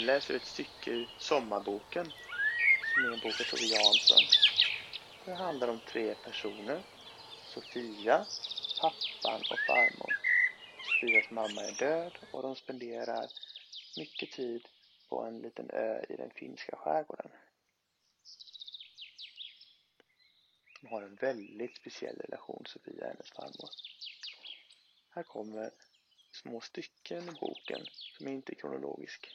nu läser ett stycke ur Sommarboken som är en bok av Tove Jansson. Det handlar om tre personer. Sofia, pappan och farmor. Sofias mamma är död och de spenderar mycket tid på en liten ö i den finska skärgården. De har en väldigt speciell relation, Sofia och hennes farmor. Här kommer små stycken i boken som inte är kronologisk.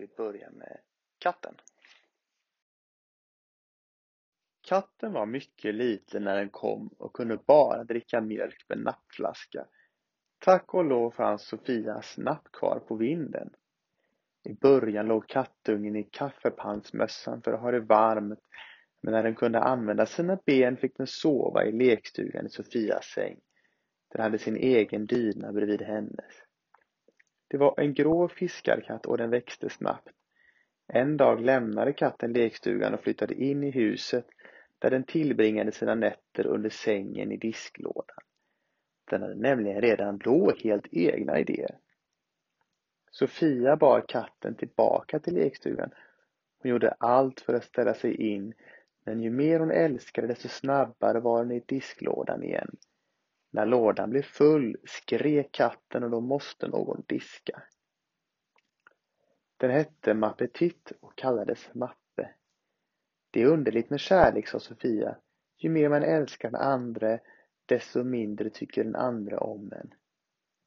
Vi börjar med katten. Katten var mycket liten när den kom och kunde bara dricka mjölk med nappflaska. Tack och lov fanns Sofias napp kvar på vinden. I början låg kattungen i kaffepannsmössan för att ha det varmt, men när den kunde använda sina ben fick den sova i lekstugan i Sofias säng. Den hade sin egen dyna bredvid hennes. Det var en grå fiskarkatt och den växte snabbt. En dag lämnade katten lekstugan och flyttade in i huset där den tillbringade sina nätter under sängen i disklådan. Den hade nämligen redan då helt egna idéer. Sofia bar katten tillbaka till lekstugan. Hon gjorde allt för att ställa sig in, men ju mer hon älskade desto snabbare var den i disklådan igen. När lådan blev full skrek katten och då måste någon diska. Den hette Mappetit och kallades Mappe. Det är underligt med kärlek, sa Sofia. Ju mer man älskar den andre, desto mindre tycker den andra om en.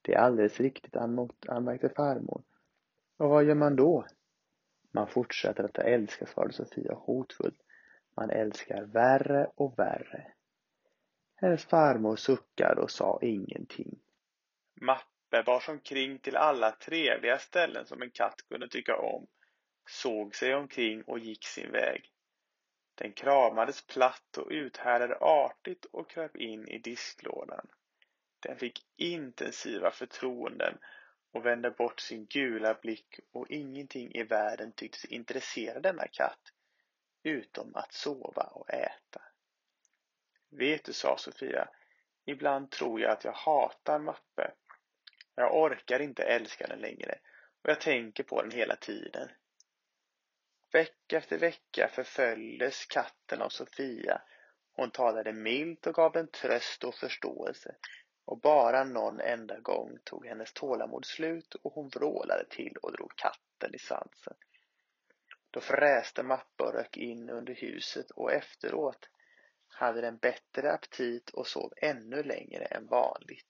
Det är alldeles riktigt, anmärkte farmor. Och vad gör man då? Man fortsätter att älska, svarade Sofia hotfullt. Man älskar värre och värre men farmor suckade och sa ingenting. Mappe bars omkring till alla trevliga ställen som en katt kunde tycka om, såg sig omkring och gick sin väg. Den kramades platt och uthärdade artigt och kröp in i disklådan. Den fick intensiva förtroenden och vände bort sin gula blick och ingenting i världen tycktes intressera denna katt utom att sova och äta. Vet du, sa Sofia, ibland tror jag att jag hatar Mappe. Jag orkar inte älska den längre och jag tänker på den hela tiden. Vecka efter vecka förföljdes katten av Sofia. Hon talade milt och gav den tröst och förståelse. Och bara någon enda gång tog hennes tålamod slut och hon vrålade till och drog katten i svansen. Då fräste Mappe och rök in under huset och efteråt hade den bättre aptit och sov ännu längre än vanligt.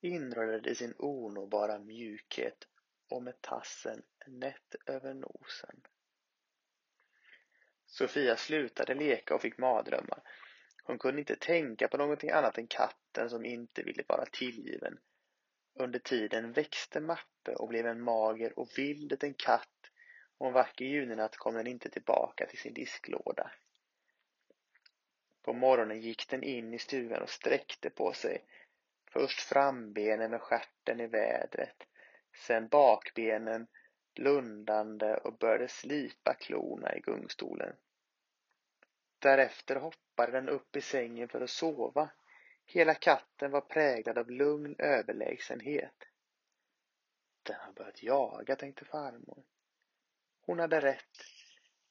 Inrullad i sin onåbara mjukhet och med tassen nätt över nosen. Sofia slutade leka och fick mardrömmar. Hon kunde inte tänka på någonting annat än katten som inte ville vara tillgiven. Under tiden växte Mappe och blev en mager och vild liten katt och en vacker juninatt kom den inte tillbaka till sin disklåda. På morgonen gick den in i stugan och sträckte på sig. Först frambenen med stjärten i vädret, sen bakbenen blundande och började slipa klorna i gungstolen. Därefter hoppade den upp i sängen för att sova. Hela katten var präglad av lugn överlägsenhet. Den har börjat jaga, tänkte farmor. Hon hade rätt.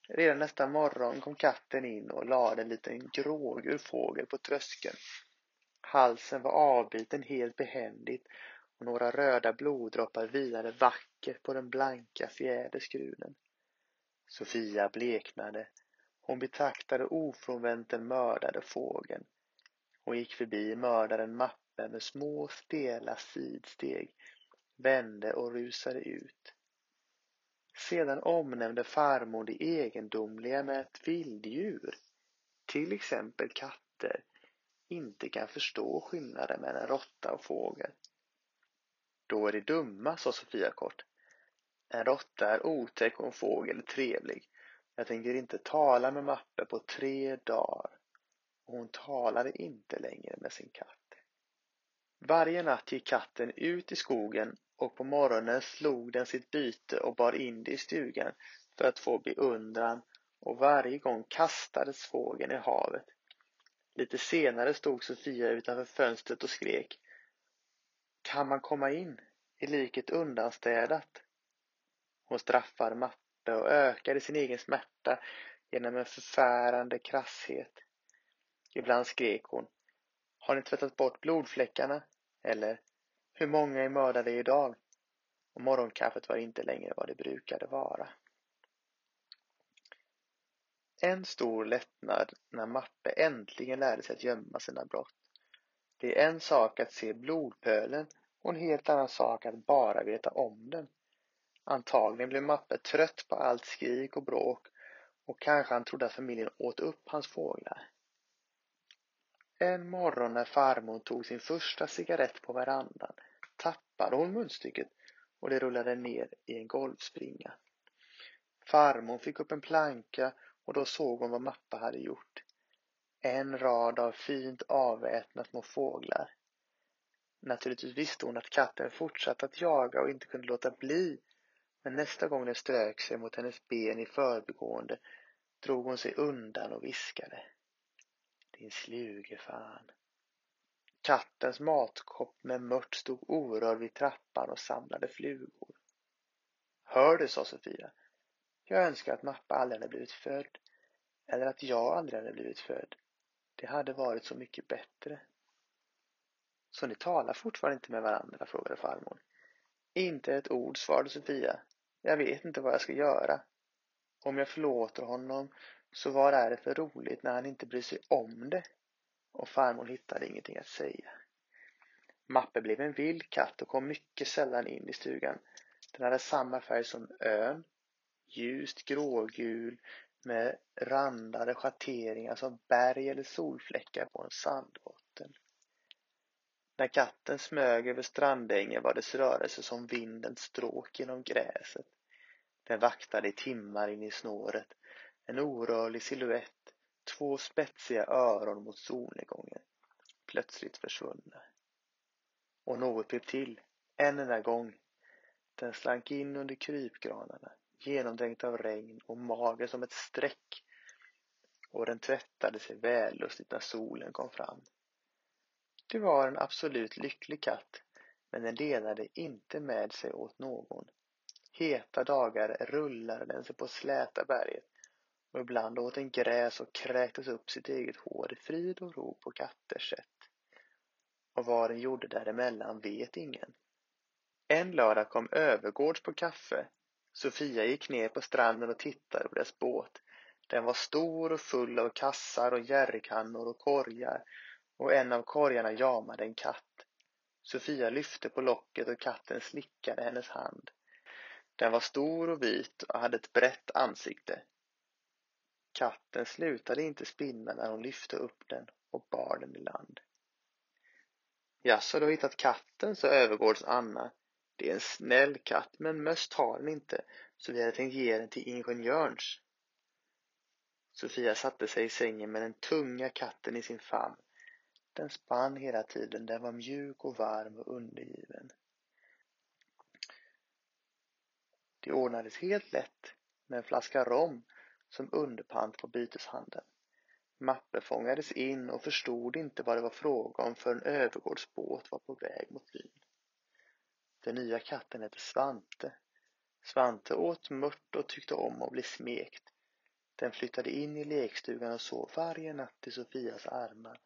Redan nästa morgon kom katten in och lade en liten grågul fågel på tröskeln. Halsen var avbiten helt behändigt och några röda bloddroppar vilade vackert på den blanka fjäderskruden. Sofia bleknade. Hon betraktade ofrånvänt den mördade fågeln. Hon gick förbi mördaren Mappe med små stela sidsteg, vände och rusade ut. Sedan omnämnde farmor det egendomliga med att vilddjur, till exempel katter, inte kan förstå skillnaden mellan råtta och fågel. Då är det dumma, sa Sofia kort. En råtta är otäck och en fågel är trevlig. Jag tänker inte tala med Mappe på tre dagar. Och hon talade inte längre med sin katt. Varje natt gick katten ut i skogen och på morgonen slog den sitt byte och bar in det i stugan för att få beundran och varje gång kastades fågeln i havet. Lite senare stod Sofia utanför fönstret och skrek. Kan man komma in? Är liket undanstädat? Hon straffade matte och ökade sin egen smärta genom en förfärande krasshet. Ibland skrek hon Har ni tvättat bort blodfläckarna? Eller hur många är mördade idag? Och morgonkaffet var inte längre vad det brukade vara. En stor lättnad när Mappe äntligen lärde sig att gömma sina brott. Det är en sak att se blodpölen och en helt annan sak att bara veta om den. Antagligen blev Mappe trött på allt skrik och bråk och kanske han trodde att familjen åt upp hans fåglar. En morgon när farmor tog sin första cigarett på verandan tappade hon munstycket och det rullade ner i en golvspringa. Farmor fick upp en planka och då såg hon vad Mappa hade gjort. En rad av fint avätna små fåglar. Naturligtvis visste hon att katten fortsatte att jaga och inte kunde låta bli. Men nästa gång den strök sig mot hennes ben i förbigående drog hon sig undan och viskade. Din sluge fan. Kattens matkopp med mört stod orörd vid trappan och samlade flugor. Hör du, sa Sofia. Jag önskar att Mappa aldrig hade blivit född. Eller att jag aldrig hade blivit född. Det hade varit så mycket bättre. Så ni talar fortfarande inte med varandra? frågade farmor. Inte ett ord, svarade Sofia. Jag vet inte vad jag ska göra. Om jag förlåter honom, så vad är det för roligt när han inte bryr sig om det? Och farmor hittade ingenting att säga. Mappe blev en vild katt och kom mycket sällan in i stugan. Den hade samma färg som ön, ljust grågul med randade schatteringar som berg eller solfläckar på en sandbotten. När katten smög över strandängen var dess rörelse som vindens stråk genom gräset. Den vaktade i timmar in i snåret, en orörlig silhuett två spetsiga öron mot solnedgången, plötsligt försvunna. Och något blev till, en enda gång. Den slank in under krypgranarna, genomdränkt av regn och mager som ett streck. Och den tvättade sig vällustigt när solen kom fram. Det var en absolut lycklig katt, men den delade inte med sig åt någon. Heta dagar rullade den sig på släta berget och ibland åt den gräs och kräktes upp sitt eget hår i frid och ro på katters sätt. Och vad den gjorde däremellan vet ingen. En lördag kom Övergårds på kaffe. Sofia gick ner på stranden och tittade på dess båt. Den var stor och full av kassar och jerrykannor och korgar och en av korgarna jamade en katt. Sofia lyfte på locket och katten slickade hennes hand. Den var stor och vit och hade ett brett ansikte. Katten slutade inte spinna när hon lyfte upp den och bar den i land. Jaså, du har hittat katten, sa övergårds Anna. Det är en snäll katt, men möss har den inte, så vi hade tänkt ge den till ingenjörns. Sofia satte sig i sängen med den tunga katten i sin famn. Den spann hela tiden, den var mjuk och varm och undergiven. Det ordnades helt lätt med en flaska rom som underpant på byteshandeln. Mappe fångades in och förstod inte vad det var fråga om förrän Övergårds båt var på väg mot byn. Den nya katten hette Svante. Svante åt mört och tyckte om att bli smekt. Den flyttade in i lekstugan och sov varje natt i Sofias armar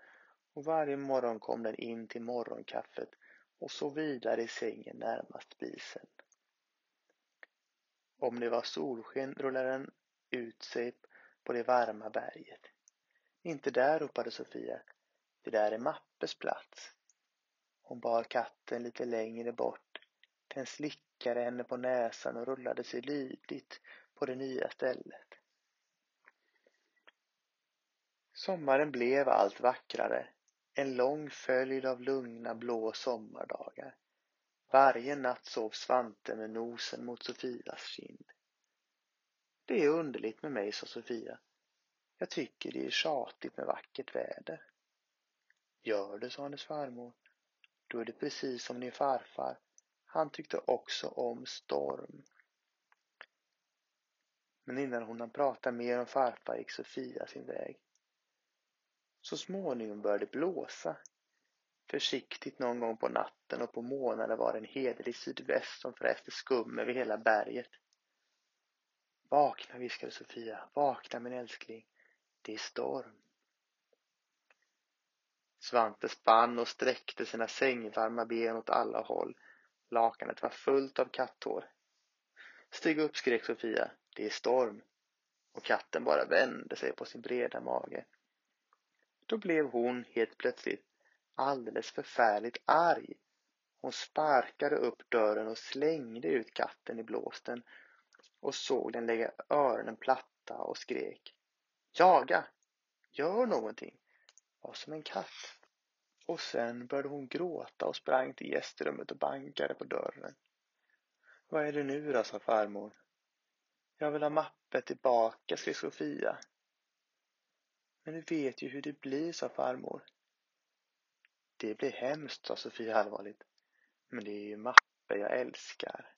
och varje morgon kom den in till morgonkaffet och sov vidare i sängen närmast spisen. Om det var solsken rullade den ut sig på det varma berget. Inte där, ropade Sofia. Det där är Mappes plats. Hon bar katten lite längre bort. Den slickade henne på näsan och rullade sig lydigt på det nya stället. Sommaren blev allt vackrare. En lång följd av lugna blå sommardagar. Varje natt sov Svante med nosen mot Sofias kind. Det är underligt med mig, sa Sofia. Jag tycker det är tjatigt med vackert väder. Gör det, sa hennes farmor. Då är det precis som din farfar. Han tyckte också om storm. Men innan hon hann prata mer om farfar gick Sofia sin väg. Så småningom började det blåsa. Försiktigt någon gång på natten och på morgnarna var det en hederlig sydväst som fräste skum över hela berget. Vakna, viskade Sofia. Vakna min älskling. Det är storm. Svante spann och sträckte sina sängvarma ben åt alla håll. Lakanet var fullt av katthår. Stig upp, skrek Sofia. Det är storm. Och katten bara vände sig på sin breda mage. Då blev hon helt plötsligt alldeles förfärligt arg. Hon sparkade upp dörren och slängde ut katten i blåsten och såg den lägga öronen platta och skrek. Jaga! Gör någonting! Var som en katt. Och sen började hon gråta och sprang till gästrummet och bankade på dörren. Vad är det nu då, sa farmor. Jag vill ha mappe tillbaka, skrev Sofia. Men du vet ju hur det blir, sa farmor. Det blir hemskt, sa Sofia allvarligt. Men det är ju mappe jag älskar.